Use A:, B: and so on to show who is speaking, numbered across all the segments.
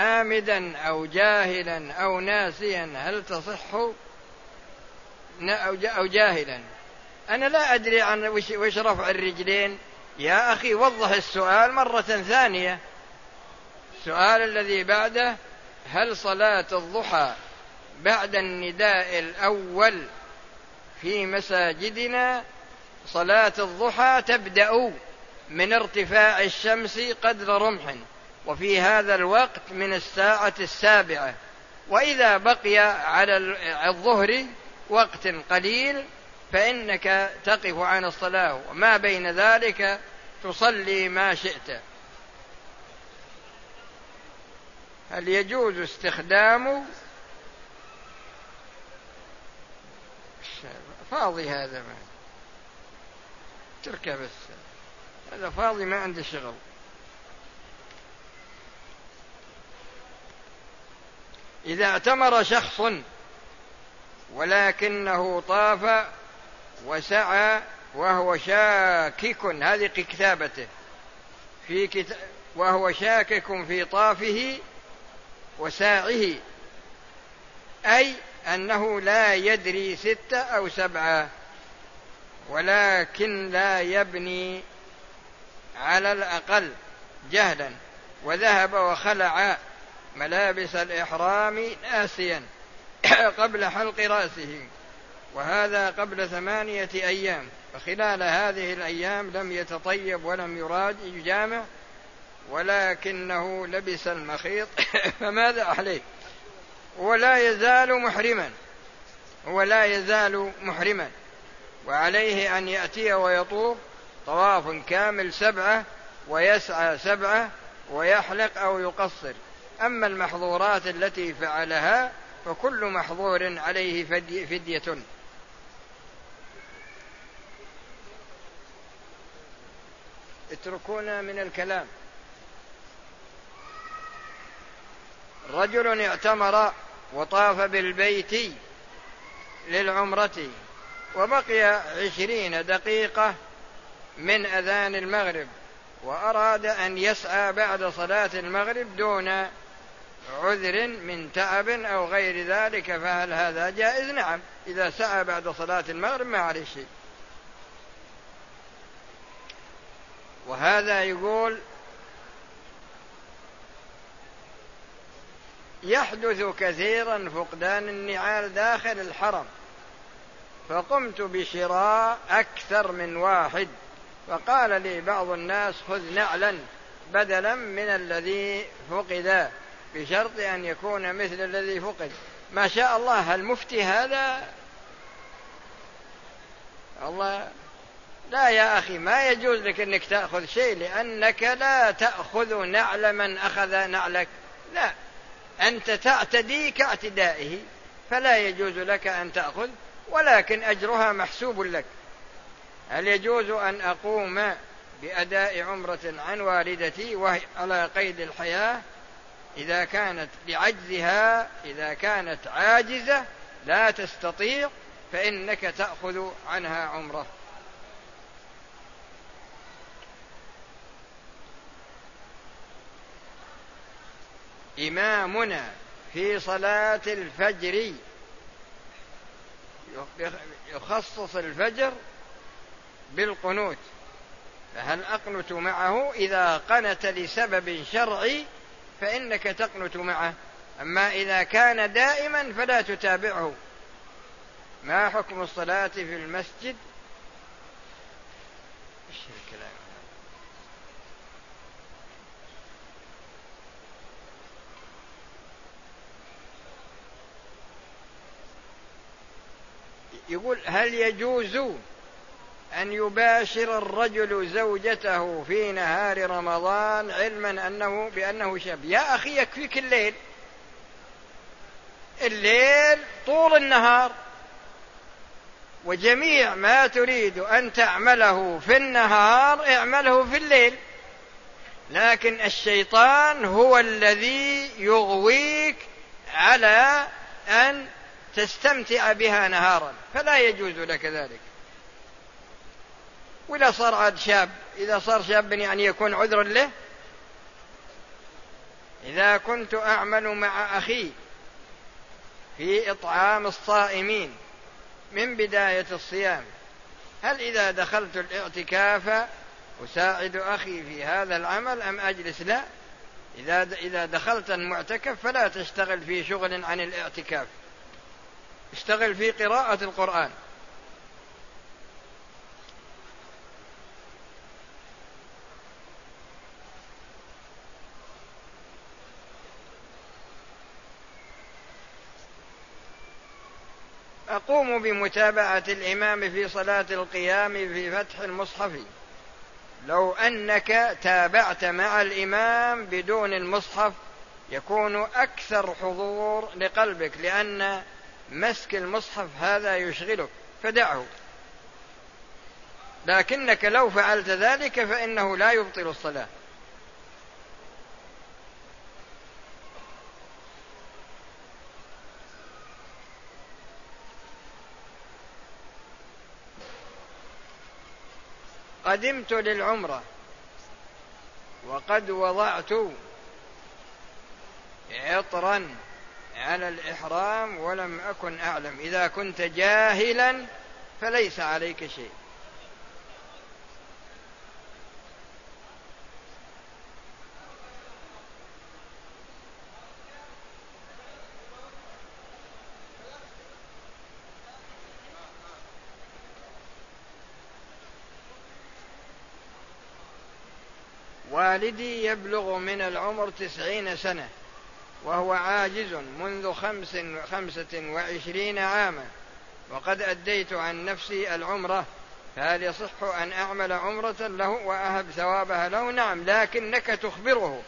A: عامدا أو جاهلا أو ناسيا هل تصح؟ أو جاهلا. أنا لا أدري عن وش رفع الرجلين. يا أخي وضح السؤال مرة ثانية. السؤال الذي بعده هل صلاة الضحى بعد النداء الأول في مساجدنا؟ صلاة الضحى تبدأ من ارتفاع الشمس قدر رمح. وفي هذا الوقت من الساعة السابعة. وإذا بقي على الظهر وقت قليل فإنك تقف عن الصلاة. وما بين ذلك تصلي ما شئت. هل يجوز استخدام فاضي هذا ما؟ تركه بس. هذا فاضي ما عنده شغل. إذا اعتمر شخص ولكنه طاف وسعى وهو شاكك هذه كتابته. في كتاب وهو شاكك في طافه وساعه أي أنه لا يدري ستة أو سبعة ولكن لا يبني على الأقل جهلا وذهب وخلع ملابس الإحرام ناسيا قبل حلق رأسه وهذا قبل ثمانية أيام. فخلال هذه الأيام لم يتطيب ولم يراد يجامع ولكنه لبس المخيط. فماذا عليه؟ ولا يزال محرما ولا يزال محرما. وعليه أن يأتي ويطوف طواف كامل سبعة ويسعى سبعة ويحلق أو يقصر. أما المحظورات التي فعلها فكل محظور عليه فدية. اتركونا من الكلام. رجل اعتمر وطاف بالبيت للعمرة وبقي عشرين دقيقة من أذان المغرب وأراد أن يسعى بعد صلاة المغرب دون عذر من تعب أو غير ذلك فهل هذا جائز؟ نعم. إذا سعى بعد صلاة المغرب ما عليه شيء. وهذا يقول يحدث كثيرا فقدان النعال داخل الحرم فقمت بشراء أكثر من واحد فقال لي بعض الناس خذ نعلا بدلا من الذي فقد. بشرط أن يكون مثل الذي فقد. ما شاء الله المفتي هذا الله لا يا أخي ما يجوز لك أنك تأخذ شيء لأنك لا تأخذ نعل من أخذ نعلك. لا أنت تعتدي كاعتدائه فلا يجوز لك أن تأخذ ولكن أجرها محسوب لك. هل يجوز أن أقوم بأداء عمرة عن والدتي وهي على قيد الحياة؟ إذا كانت لعجزها إذا كانت عاجزة لا تستطيع فإنك تأخذ عنها عمرة. إمامنا في صلاة الفجر يخصص الفجر بالقنوت. فهل أقنت معه إذا قنت لسبب شرعي؟ فإنك تقنت معه. أما إذا كان دائما فلا تتابعه. ما حكم الصلاة في المسجد؟ يقول هل يجوز أن يباشر الرجل زوجته في نهار رمضان علما أنه بأنه شاب. يا أخي يكفيك الليل. الليل طول النهار. وجميع ما تريد أن تعمله في النهار اعمله في الليل. لكن الشيطان هو الذي يغويك على أن تستمتع بها نهارا. فلا يجوز لك ذلك. وإذا صار عاد شاب؟ إذا صار شاب يعني يكون عذرا له؟ إذا كنت أعمل مع أخي في إطعام الصائمين من بداية الصيام هل إذا دخلت الاعتكاف أساعد أخي في هذا العمل أم أجلس؟ لا. إذا إذا دخلت المعتكف فلا تشتغل في شغل عن الاعتكاف اشتغل في قراءة القرآن. أقوم بمتابعة الإمام في صلاة القيام في فتح المصحف. لو أنك تابعت مع الإمام بدون المصحف يكون أكثر حضور لقلبك لأن مسك المصحف هذا يشغلك فدعه. لكنك لو فعلت ذلك فإنه لا يبطل الصلاة. قدمت للعمرة وقد وضعت عطرا على الإحرام ولم أكن أعلم. إذا كنت جاهلا فليس عليك شيء. والدي يبلغ من العمر تسعين سنة وهو عاجز منذ خمس خمسة وعشرين عاما. وقد أديت عن نفسي العمرة فهل يصح أن أعمل عمرة له وأهب ثوابها له؟ نعم لكنك تخبره.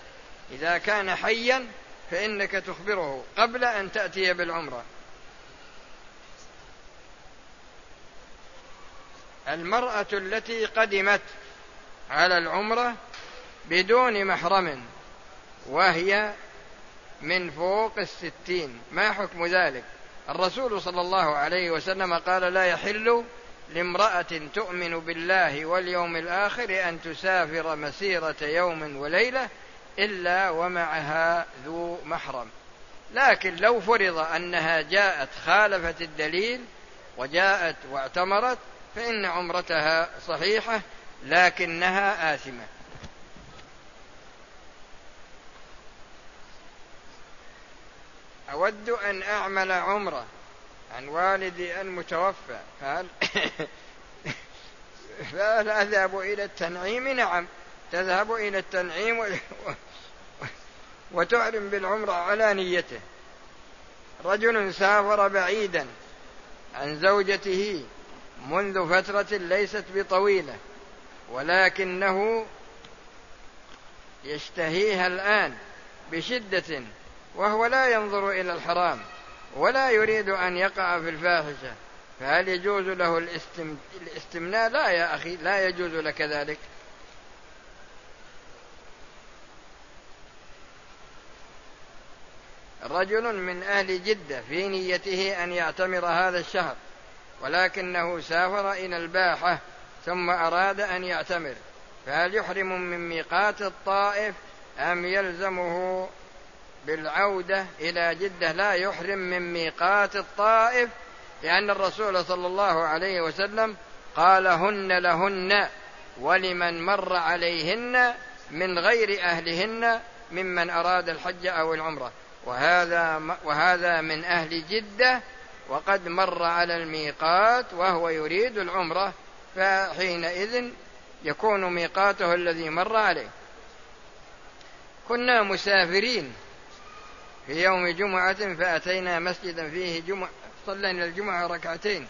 A: إذا كان حيا فإنك تخبره قبل أن تأتي بالعمرة. المرأة التي قدمت على العمرة بدون محرم وهي من فوق الستين. ما حكم ذلك؟ الرسول صلى الله عليه وسلم قال لا يحل لامرأة تؤمن بالله واليوم الآخر أن تسافر مسيرة يوم وليلة إلا ومعها ذو محرم. لكن لو فرض أنها جاءت خالفت الدليل وجاءت واعتمرت فإن عمرتها صحيحة لكنها آثمة. أود أن أعمل عمرة عن والدي المتوفى. فهل فهل أذهب إلى التنعيم؟ نعم تذهب إلى التنعيم وتعلم بالعمرة على نيته. رجل سافر بعيدا عن زوجته منذ فترة ليست بطويلة ولكنه يشتهيها الآن بشدة وهو لا ينظر إلى الحرام ولا يريد أن يقع في الفاحشة. فهل يجوز له الاستم... الاستمناء؟ لا يا أخي لا يجوز لك ذلك. رجل من أهل جدة في نيته أن يعتمر هذا الشهر ولكنه سافر إلى الباحة ثم أراد أن يعتمر. فهل يحرم من ميقات الطائف أم يلزمه بالعودة إلى جدة لا يحرم من ميقات الطائف لأن الرسول صلى الله عليه وسلم قال هن لهن ولمن مر عليهن من غير أهلهن ممن أراد الحج أو العمرة. وهذا وهذا من أهل جدة وقد مر على الميقات وهو يريد العمرة فحينئذ يكون ميقاته الذي مر عليه. كنا مسافرين في يوم جمعة فأتينا مسجدا فيه جمعة صلينا الجمعة ركعتين.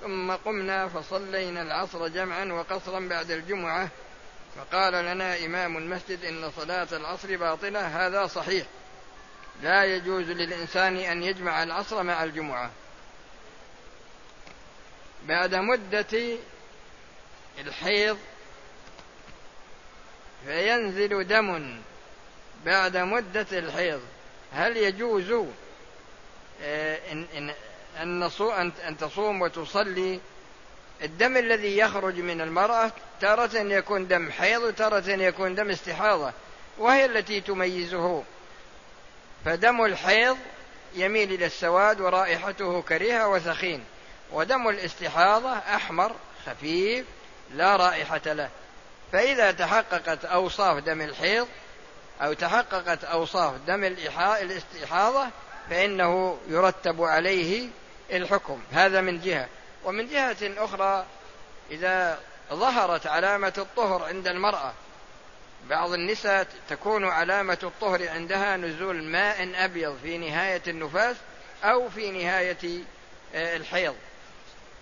A: ثم قمنا فصلينا العصر جمعا وقصرا بعد الجمعة. فقال لنا إمام المسجد إن صلاة العصر باطلة هذا صحيح. لا يجوز للإنسان أن يجمع العصر مع الجمعة. بعد مدة الحيض فينزل دم. بعد مدة الحيض هل يجوز آه، إن إن أن أن تصوم وتصلي؟ الدم الذي يخرج من المرأة تارة يكون دم حيض وتارة يكون دم استحاضة وهي التي تميزه. فدم الحيض يميل إلى السواد ورائحته كريهة وثخين ودم الاستحاضة أحمر خفيف لا رائحة له. فإذا تحققت أوصاف دم الحيض أو تحققت أوصاف دم الاستحاضة فإنه يرتب عليه الحكم. هذا من جهة. ومن جهة أخرى إذا ظهرت علامة الطهر عند المرأة بعض النساء تكون علامة الطهر عندها نزول ماء أبيض في نهاية النفاس أو في نهاية آه، الحيض.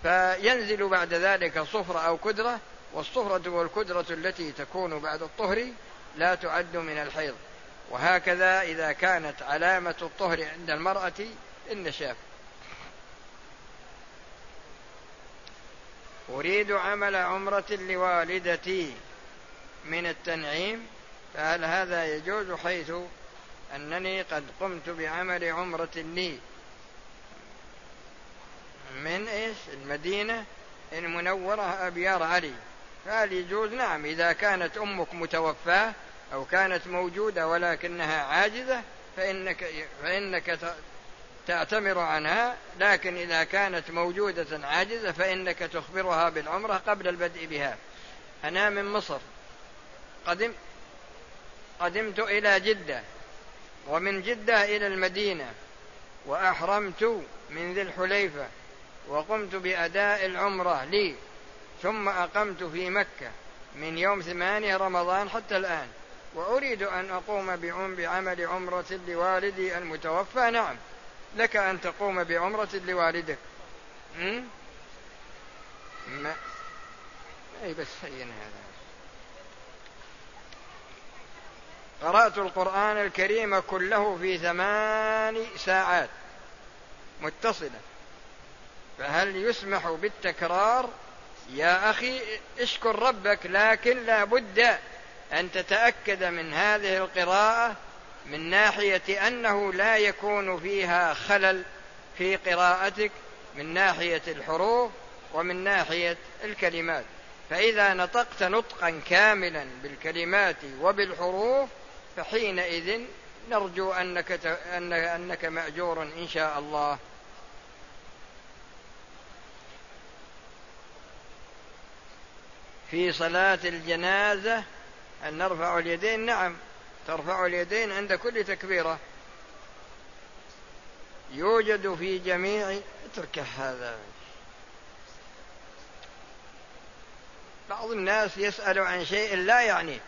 A: فينزل بعد ذلك صفرة أو كدرة والصفرة والكدرة التي تكون بعد الطهر لا تعد من الحيض. وهكذا إذا كانت علامة الطهر عند المرأة النشاف أريد عمل عمرة لوالدتي من التنعيم فهل هذا يجوز حيث أنني قد قمت بعمل عمرة لي؟ من إيش؟ المدينة المنورة أبيار علي. فهل يجوز؟ نعم إذا كانت أمك متوفاة أو كانت موجودة ولكنها عاجزة فإنك, فإنك تعتمر عنها لكن إذا كانت موجودة عاجزة فإنك تخبرها بالعمرة قبل البدء بها. أنا من مصر. قدم قدمت إلى جدة ومن جدة إلى المدينة وأحرمت من ذي الحليفة وقمت بأداء العمرة لي ثم أقمت في مكة من يوم ثمانية رمضان حتى الآن. وأريد أن أقوم بعمل عمرة لوالدي المتوفى. نعم. لك أن تقوم بعمرة لوالدك. ما أي بس هين هذا؟ قرأت القرآن الكريم كله في ثمان ساعات. متصلة. فهل يسمح بالتكرار؟ يا أخي اشكر ربك لكن لا بد أن تتأكد من هذه القراءة من ناحية أنه لا يكون فيها خلل في قراءتك من ناحية الحروف ومن ناحية الكلمات. فإذا نطقت نطقا كاملا بالكلمات وبالحروف فحينئذ نرجو أنك أنك مأجور إن شاء الله. في صلاة الجنازة أن نرفع اليدين نعم ترفع اليدين عند كل تكبيرة. يوجد في جميع اترك هذا. بعض الناس يسأل عن شيء لا يعنيه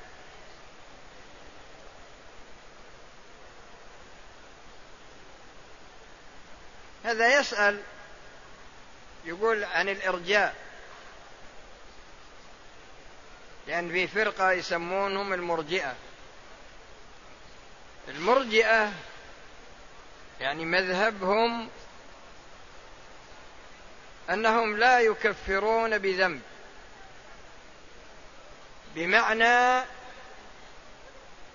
A: هذا يسأل يقول عن الإرجاء. لأن في فرقة يسمونهم المرجئة. المرجئة يعني مذهبهم أنهم لا يكفرون بذنب. بمعنى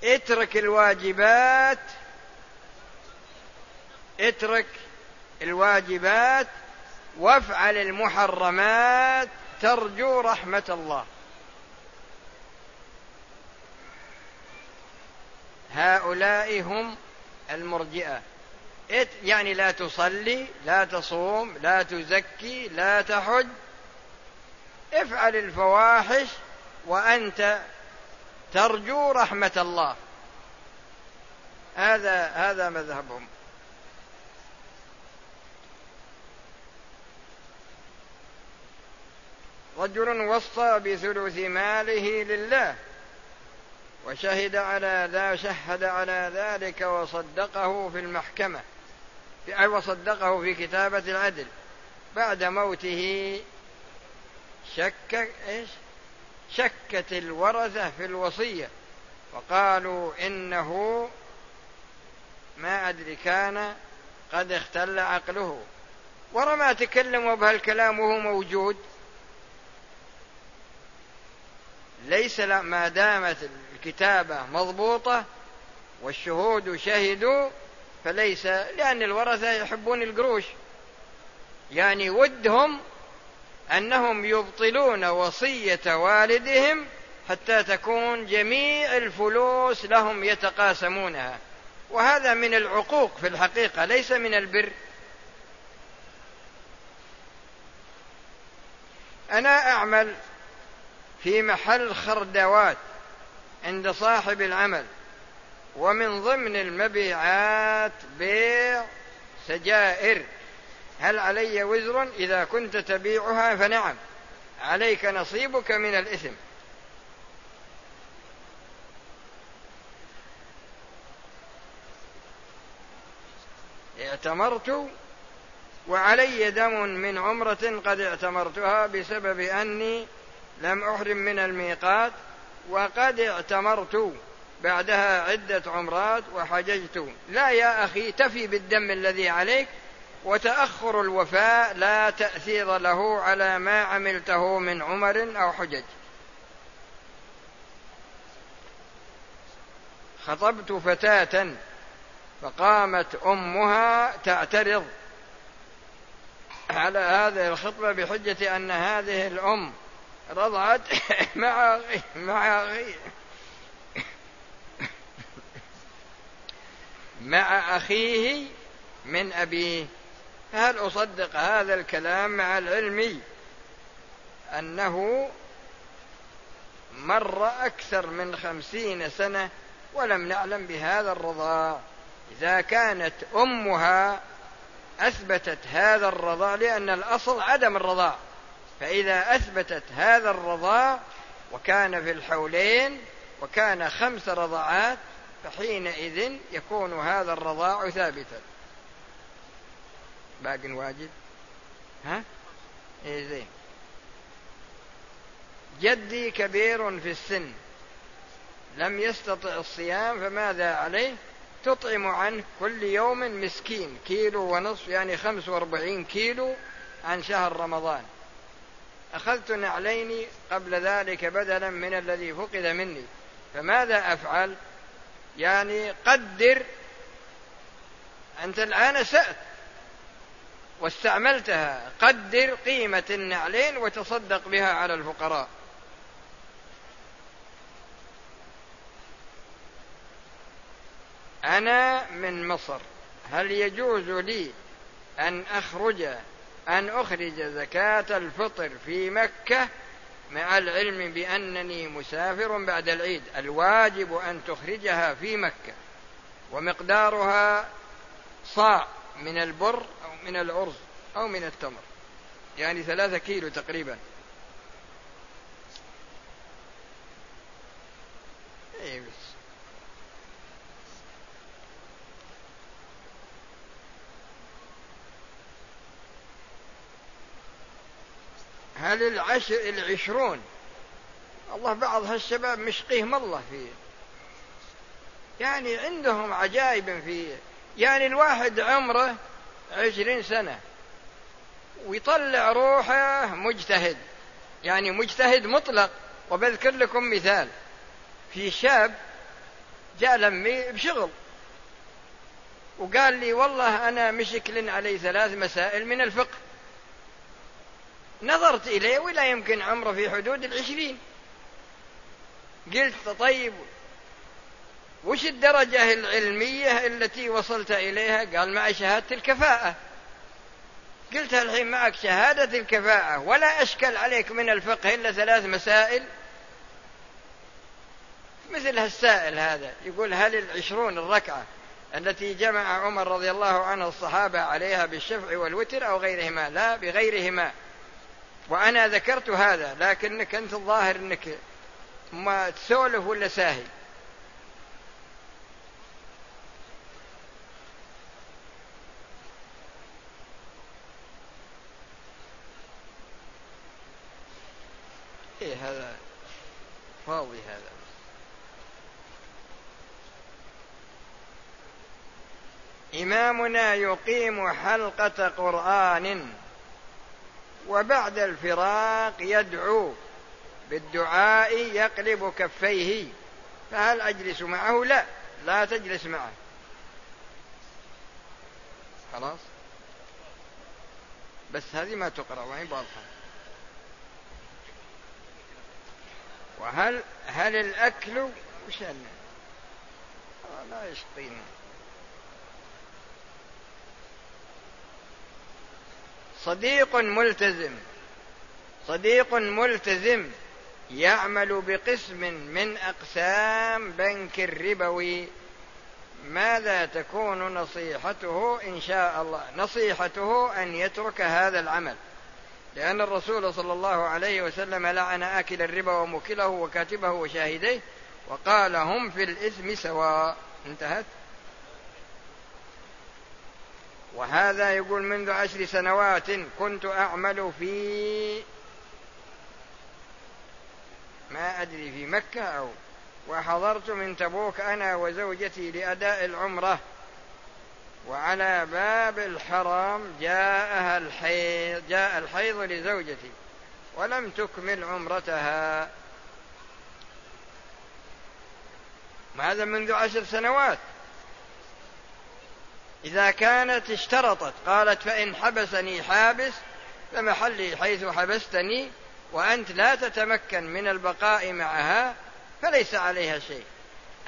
A: اترك الواجبات اترك الواجبات وافعل المحرمات ترجو رحمة الله. هؤلاء هم المرجئة. يعني لا تصلي لا تصوم لا تزكي لا تحج. افعل الفواحش وأنت ترجو رحمة الله. هذا هذا مذهبهم. رجل وصى بثلث ماله لله. وشهد على ذا شهد على ذلك وصدقه في المحكمة. أي وصدقه في كتابة العدل. بعد موته شك إيش؟ شكت الورثة في الوصية. وقالوا إنه ما أدري كان قد اختل عقله. ورما تكلموا بهالكلام وهو موجود. ليس ما دامت الكتابة مضبوطة والشهود شهدوا فليس لأن الورثة يحبون القروش. يعني ودهم أنهم يبطلون وصية والدهم حتى تكون جميع الفلوس لهم يتقاسمونها. وهذا من العقوق في الحقيقة ليس من البر. أنا أعمل في محل خردوات عند صاحب العمل ومن ضمن المبيعات بيع سجائر. هل علي وزر؟ إذا كنت تبيعها فنعم عليك نصيبك من الإثم. اعتمرت وعلي دم من عمرة قد اعتمرتها بسبب أني لم أحرم من الميقات وقد اعتمرت بعدها عدة عمرات وحججت. لا يا أخي تفي بالدم الذي عليك وتأخر الوفاء لا تأثير له على ما عملته من عمر أو حجج. خطبت فتاة فقامت أمها تعترض على هذه الخطبة بحجة أن هذه الأم رضعت مع مع مع أخيه من أبيه هل أصدق هذا الكلام مع العلم أنه مر أكثر من خمسين سنة ولم نعلم بهذا الرضاع؟ إذا كانت أمها أثبتت هذا الرضاع لأن الأصل عدم الرضاع. فإذا أثبتت هذا الرضاع وكان في الحولين وكان خمس رضعات فحينئذ يكون هذا الرضاع ثابتا. باق واجد ها؟ إيه زين. جدي كبير في السن لم يستطع الصيام فماذا عليه؟ تطعم عنه كل يوم مسكين كيلو ونصف يعني خمس وأربعين كيلو عن شهر رمضان. أخذت نعلين قبل ذلك بدلا من الذي فقد مني. فماذا أفعل؟ يعني قدر. أنت الآن سأت واستعملتها. قدر قيمة النعلين وتصدق بها على الفقراء. أنا من مصر. هل يجوز لي أن أخرج أن أخرج زكاة الفطر في مكة مع العلم بأنني مسافر بعد العيد. الواجب أن تخرجها في مكة ومقدارها صاع من البر أو من الأرز أو من التمر يعني ثلاثة كيلو تقريبا. إيه بس. هل العشر العشرون. الله بعض هالشباب مشقيهم الله فيه. يعني عندهم عجائب فيه يعني الواحد عمره عشرين سنة ويطلع روحه مجتهد. يعني مجتهد مطلق. وبذكر لكم مثال. في شاب جاء لمي بشغل وقال لي والله أنا مشكل علي ثلاث مسائل من الفقه. نظرت إليه ولا يمكن عمره في حدود العشرين. قلت طيب وش الدرجة العلمية التي وصلت إليها؟ قال مع شهادة الكفاءة. قلت الحين معك شهادة الكفاءة ولا أشكل عليك من الفقه إلا ثلاث مسائل. مثل هالسائل هذا يقول هل العشرون الركعة التي جمع عمر رضي الله عنه الصحابة عليها بالشفع والوتر أو غيرهما؟ لا بغيرهما. وأنا ذكرت هذا لكنك أنت الظاهر أنك ما تسولف ولا ساهي. إيه هذا فاضي هذا. إمامنا يقيم حلقة قرآن. وبعد الفراق يدعو بالدعاء يقلب كفيه فهل أجلس معه؟ لا لا تجلس معه. خلاص؟ بس هذه ما تقرأ وين واضحة وهل هل الأكل؟ وش لا يسقينا صديق ملتزم. صديق ملتزم يعمل بقسم من أقسام بنك الربوي. ماذا تكون نصيحته إن شاء الله؟ نصيحته أن يترك هذا العمل. لأن الرسول صلى الله عليه وسلم لعن آكل الربا وموكله وكاتبه وشاهديه وقال هم في الإثم سواء. انتهت؟ وهذا يقول منذ عشر سنوات كنت أعمل في ما أدري في مكة أو وحضرت من تبوك أنا وزوجتي لأداء العمرة وعلى باب الحرام جاءها الحيض جاء الحيض لزوجتي ولم تكمل عمرتها. هذا منذ عشر سنوات؟ إذا كانت اشترطت قالت فإن حبسني حابس فمحلي حيث حبستني وأنت لا تتمكن من البقاء معها فليس عليها شيء.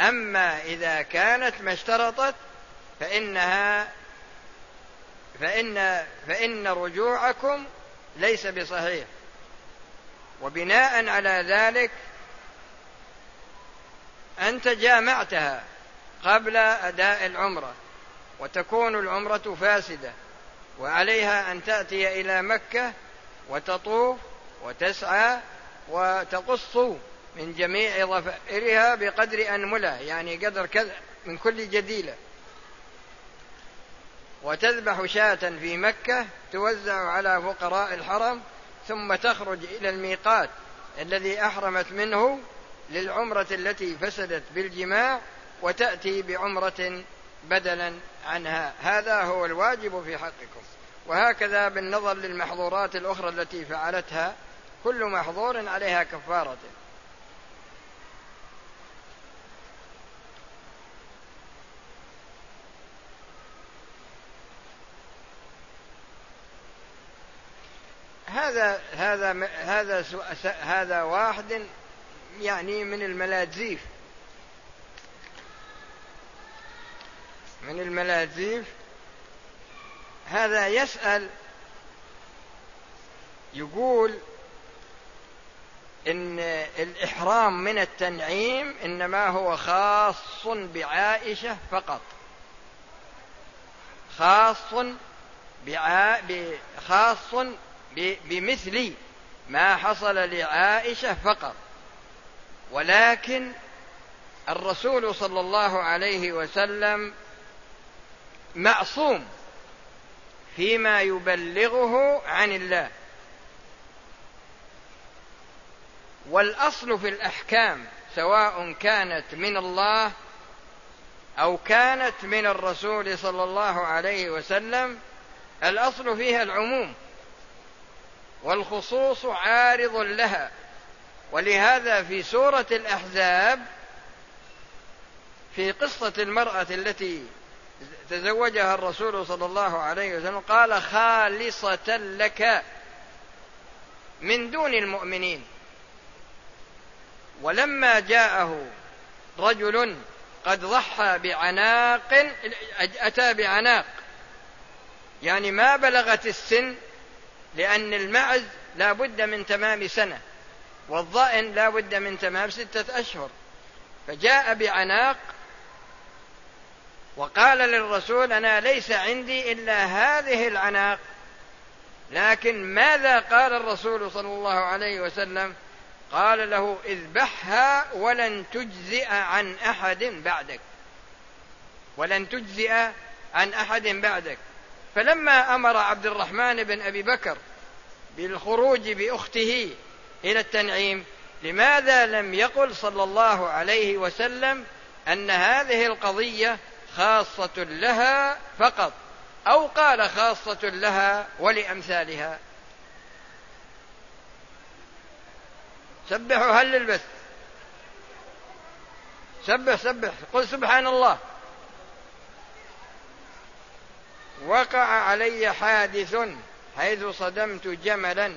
A: أما إذا كانت ما اشترطت فإنها فإن فإن رجوعكم ليس بصحيح. وبناء على ذلك أنت جامعتها قبل أداء العمرة. وتكون العمرة فاسدة وعليها أن تأتي إلى مكة وتطوف وتسعى وتقص من جميع ضفائرها بقدر أنملة يعني قدر كذا من كل جديلة. وتذبح شاة في مكة توزع على فقراء الحرم ثم تخرج إلى الميقات الذي أحرمت منه للعمرة التي فسدت بالجماع وتأتي بعمرة بدلا عنها. هذا هو الواجب في حقكم. وهكذا بالنظر للمحظورات الأخرى التي فعلتها كل محظور عليها كفارة. هذا هذا هذا هذا واحد يعني من الملاذيف من الملاذيف هذا يسأل يقول إن الإحرام من التنعيم إنما هو خاص بعائشة فقط. خاص بعا... خاص بمثل ما حصل لعائشة فقط. ولكن الرسول صلى الله عليه وسلم معصوم فيما يبلغه عن الله. والأصل في الأحكام سواء كانت من الله أو كانت من الرسول صلى الله عليه وسلم الأصل فيها العموم والخصوص عارض لها. ولهذا في سورة الأحزاب في قصة المرأة التي تزوجها الرسول صلى الله عليه وسلم قال خالصة لك من دون المؤمنين. ولما جاءه رجل قد ضحى بعناق أتى بعناق. يعني ما بلغت السن لأن المعز لا بد من تمام سنة والضأن لا بد من تمام ستة أشهر. فجاء بعناق وقال للرسول أنا ليس عندي إلا هذه العناق. لكن ماذا قال الرسول صلى الله عليه وسلم؟ قال له اذبحها ولن تجزئ عن أحد بعدك. ولن تجزئ عن أحد بعدك. فلما أمر عبد الرحمن بن أبي بكر بالخروج بأخته إلى التنعيم لماذا لم يقل صلى الله عليه وسلم أن هذه القضية خاصة لها فقط أو قال خاصة لها ولأمثالها. سبحوا هل البث سبح سبح. قل سبحان الله. وقع علي حادث حيث صدمت جملا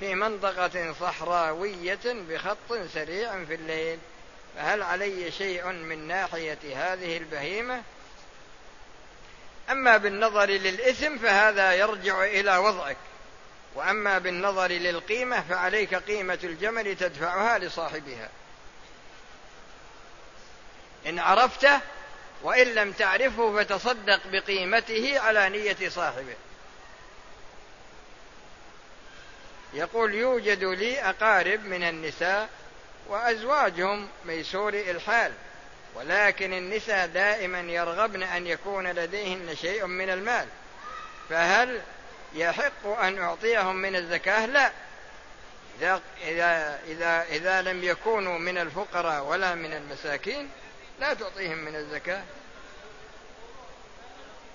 A: في منطقة صحراوية بخط سريع في الليل. فهل علي شيء من ناحية هذه البهيمة؟ أما بالنظر للإثم فهذا يرجع إلى وضعك. وأما بالنظر للقيمة فعليك قيمة الجمل تدفعها لصاحبها. إن عرفته وإن لم تعرفه فتصدق بقيمته على نية صاحبه. يقول يوجد لي أقارب من النساء وأزواجهم ميسور الحال. ولكن النساء دائما يرغبن أن يكون لديهن شيء من المال. فهل يحق أن أعطيهم من الزكاة؟ لا. إذا, إذا, إذا, إذا لم يكونوا من الفقراء ولا من المساكين لا تعطيهم من الزكاة.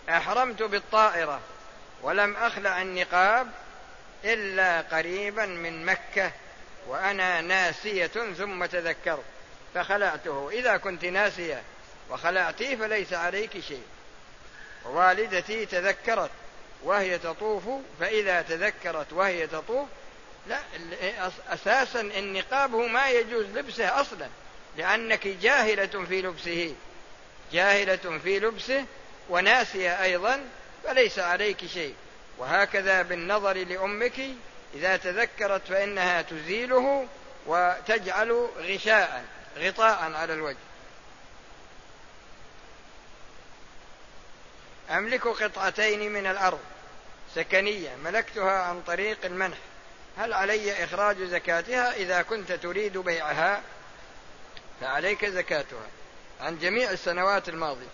A: أحرمت بالطائرة ولم أخلع النقاب إلا قريبا من مكة. وأنا ناسية ثم تذكرت فخلعته. إذا كنت ناسية وخلعتي فليس عليك شيء. ووالدتي تذكرت وهي تطوف فإذا تذكرت وهي تطوف لا أساسا النقاب ما يجوز لبسه أصلا لأنك جاهلة في لبسه. جاهلة في لبسه وناسية أيضا فليس عليك شيء. وهكذا بالنظر لأمك إذا تذكرت فإنها تزيله وتجعل غشاء غطاء على الوجه. أملك قطعتين من الأرض سكنية ملكتها عن طريق المنح. هل علي إخراج زكاتها؟ إذا كنت تريد بيعها فعليك زكاتها. عن جميع السنوات الماضية.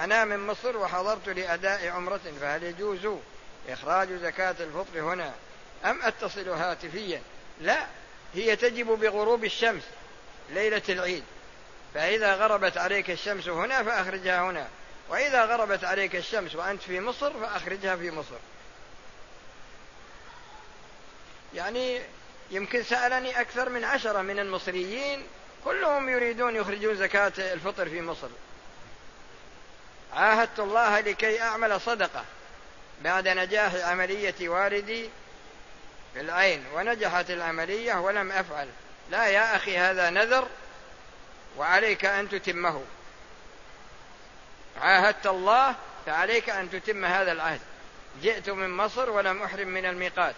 A: أنا من مصر وحضرت لأداء عمرة فهل يجوز إخراج زكاة الفطر هنا أم أتصل هاتفيا؟ لا هي تجب بغروب الشمس ليلة العيد. فإذا غربت عليك الشمس هنا فأخرجها هنا وإذا غربت عليك الشمس وأنت في مصر فأخرجها في مصر. يعني يمكن سألني أكثر من عشرة من المصريين كلهم يريدون يخرجون زكاة الفطر في مصر. عاهدت الله لكي أعمل صدقة. بعد نجاح عملية والدي في العين ونجحت العملية ولم أفعل. لا يا أخي هذا نذر وعليك أن تتمه. عاهدت الله فعليك أن تتم هذا العهد. جئت من مصر ولم أحرم من الميقات.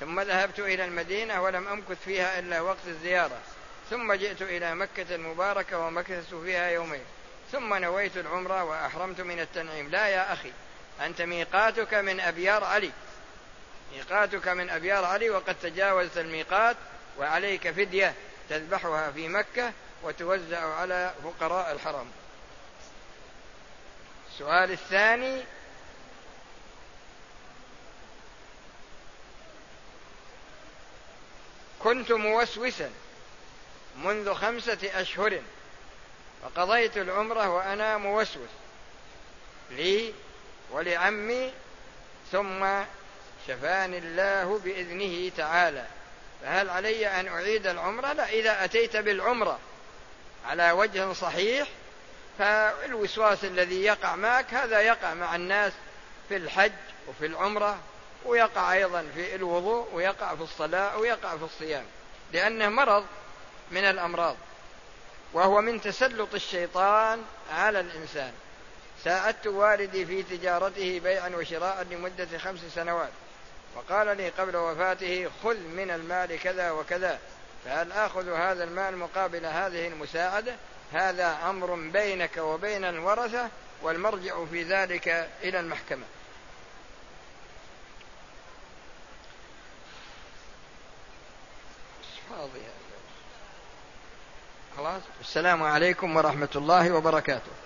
A: ثم ذهبت إلى المدينة ولم أمكث فيها إلا وقت الزيارة. ثم جئت إلى مكة المباركة ومكثت فيها يومين. ثم نويت العمرة وأحرمت من التنعيم. لا يا أخي. أنت ميقاتك من أبيار علي. ميقاتك من أبيار علي وقد تجاوزت الميقات وعليك فدية تذبحها في مكة وتوزع على فقراء الحرم. السؤال الثاني. كنت موسوسا منذ خمسة أشهر فقضيت العمرة وأنا موسوس. لي ولعمي ثم شفاني الله بإذنه تعالى. فهل علي أن أعيد العمرة؟ لا إذا أتيت بالعمرة على وجه صحيح فالوسواس الذي يقع معك هذا يقع مع الناس في الحج وفي العمرة ويقع أيضا في الوضوء ويقع في الصلاة ويقع في الصيام لأنه مرض من الأمراض وهو من تسلط الشيطان على الإنسان. ساعدت والدي في تجارته بيعا وشراء لمدة خمس سنوات. وقال لي قبل وفاته خذ من المال كذا وكذا فهل آخذ هذا المال مقابل هذه المساعدة؟ هذا أمر بينك وبين الورثة والمرجع في ذلك إلى المحكمة. خلاص؟ السلام عليكم ورحمة الله وبركاته.